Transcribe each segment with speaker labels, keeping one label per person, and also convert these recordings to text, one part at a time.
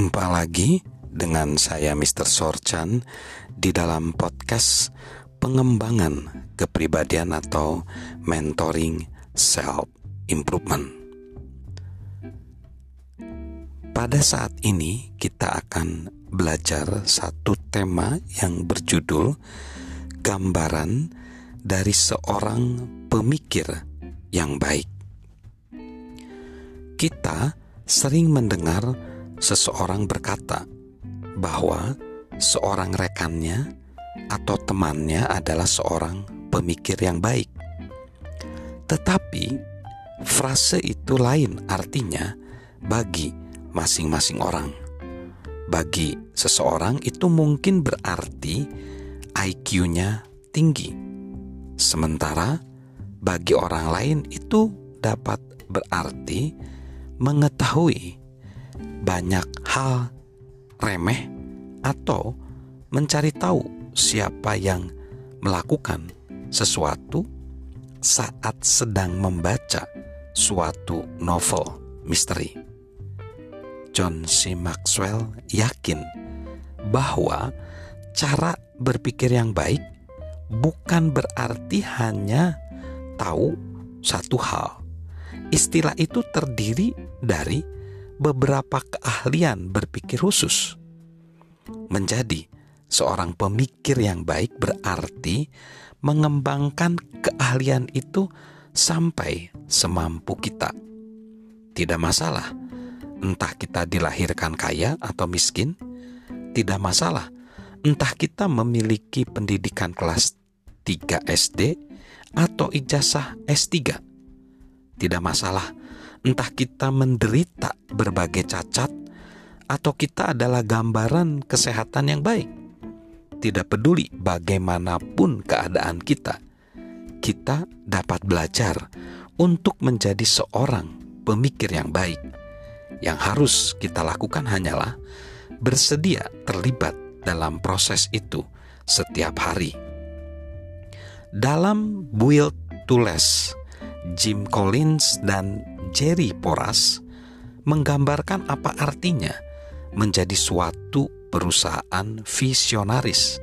Speaker 1: Jumpa lagi dengan saya Mr. Sorchan di dalam podcast pengembangan kepribadian atau mentoring self improvement. Pada saat ini kita akan belajar satu tema yang berjudul gambaran dari seorang pemikir yang baik. Kita sering mendengar seseorang berkata bahwa seorang rekannya atau temannya adalah seorang pemikir yang baik. Tetapi frase itu lain artinya bagi masing-masing orang. Bagi seseorang itu mungkin berarti IQ-nya tinggi. Sementara bagi orang lain itu dapat berarti mengetahui banyak hal remeh atau mencari tahu siapa yang melakukan sesuatu saat sedang membaca suatu novel misteri. John C. Maxwell yakin bahwa cara berpikir yang baik bukan berarti hanya tahu satu hal. Istilah itu terdiri dari beberapa keahlian berpikir khusus. Menjadi seorang pemikir yang baik berarti mengembangkan keahlian itu sampai semampu kita. Tidak masalah, entah kita dilahirkan kaya atau miskin, tidak masalah, entah kita memiliki pendidikan kelas 3 SD atau ijazah S3. Tidak masalah, entah kita menderita berbagai cacat atau kita adalah gambaran kesehatan yang baik. Tidak peduli bagaimanapun keadaan kita, kita dapat belajar untuk menjadi seorang pemikir yang baik. Yang harus kita lakukan hanyalah bersedia terlibat dalam proses itu setiap hari. Dalam Build to Less, Jim Collins dan Jerry Poras menggambarkan apa artinya menjadi suatu perusahaan visionaris,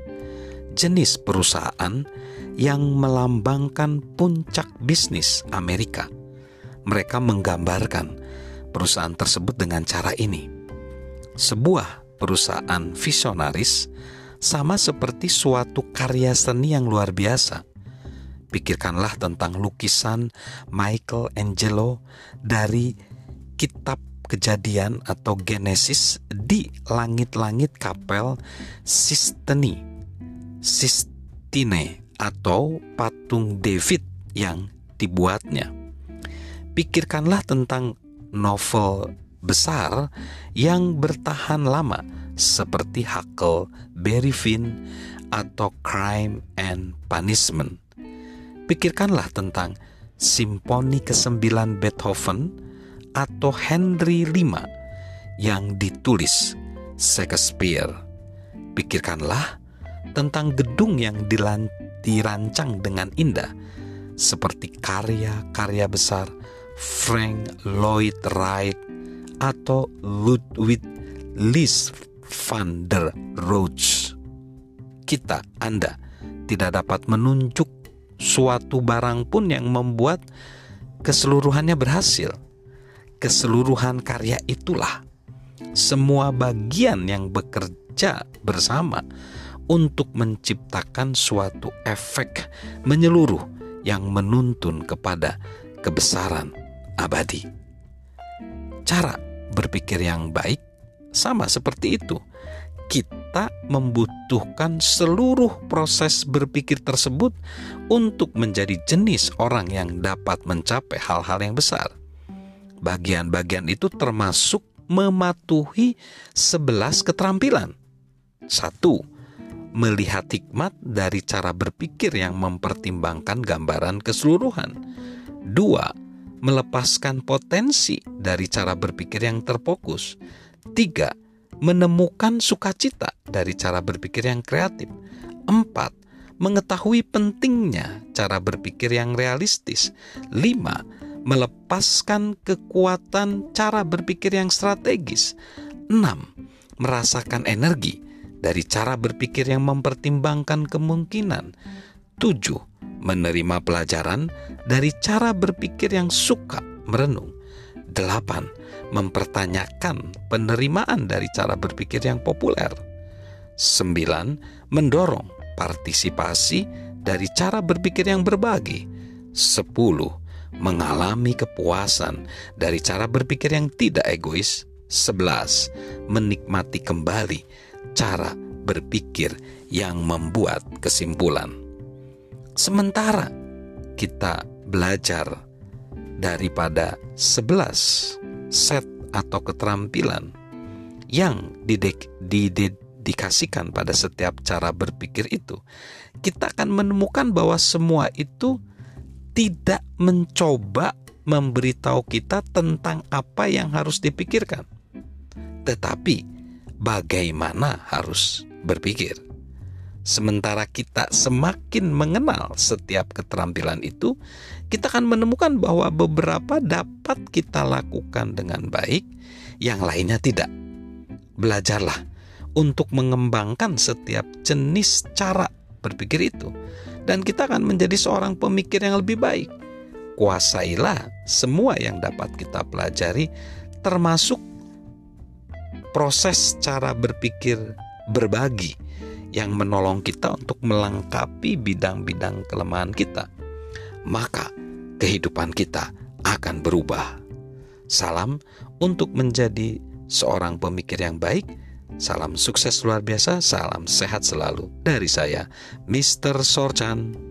Speaker 1: jenis perusahaan yang melambangkan puncak bisnis Amerika. Mereka menggambarkan perusahaan tersebut dengan cara ini. Sebuah perusahaan visionaris sama seperti suatu karya seni yang luar biasa Pikirkanlah tentang lukisan Michelangelo dari kitab kejadian atau Genesis di langit-langit kapel Sistine. Sistine atau patung David yang dibuatnya. Pikirkanlah tentang novel besar yang bertahan lama seperti Huckleberry Finn atau Crime and Punishment Pikirkanlah tentang Simfoni ke-9 Beethoven atau Henry V yang ditulis Shakespeare. Pikirkanlah tentang gedung yang dirancang dengan indah seperti karya-karya besar Frank Lloyd Wright atau Ludwig Lis van der Rohe. Kita, Anda, tidak dapat menunjuk suatu barang pun yang membuat keseluruhannya berhasil. Keseluruhan karya itulah semua bagian yang bekerja bersama untuk menciptakan suatu efek menyeluruh yang menuntun kepada kebesaran abadi. Cara berpikir yang baik sama seperti itu kita membutuhkan seluruh proses berpikir tersebut untuk menjadi jenis orang yang dapat mencapai hal-hal yang besar. Bagian-bagian itu termasuk mematuhi sebelas keterampilan. Satu, melihat hikmat dari cara berpikir yang mempertimbangkan gambaran keseluruhan. Dua, melepaskan potensi dari cara berpikir yang terfokus. Tiga, menemukan sukacita dari cara berpikir yang kreatif. Empat, mengetahui pentingnya cara berpikir yang realistis. Lima, melepaskan kekuatan cara berpikir yang strategis. 6. Merasakan energi dari cara berpikir yang mempertimbangkan kemungkinan. 7. Menerima pelajaran dari cara berpikir yang suka merenung. 8. Mempertanyakan penerimaan dari cara berpikir yang populer. 9. Mendorong partisipasi dari cara berpikir yang berbagi. 10. Mengalami kepuasan dari cara berpikir yang tidak egois. 11. Menikmati kembali cara berpikir yang membuat kesimpulan. Sementara kita belajar daripada 11 set atau keterampilan yang didedikasikan pada setiap cara berpikir itu, kita akan menemukan bahwa semua itu tidak mencoba memberitahu kita tentang apa yang harus dipikirkan, tetapi bagaimana harus berpikir. Sementara kita semakin mengenal setiap keterampilan itu, kita akan menemukan bahwa beberapa dapat kita lakukan dengan baik, yang lainnya tidak. Belajarlah untuk mengembangkan setiap jenis cara berpikir itu, dan kita akan menjadi seorang pemikir yang lebih baik. Kuasailah semua yang dapat kita pelajari, termasuk proses cara berpikir berbagi yang menolong kita untuk melengkapi bidang-bidang kelemahan kita, maka kehidupan kita akan berubah. Salam untuk menjadi seorang pemikir yang baik. Salam sukses luar biasa, salam sehat selalu dari saya, Mr. Sorchan.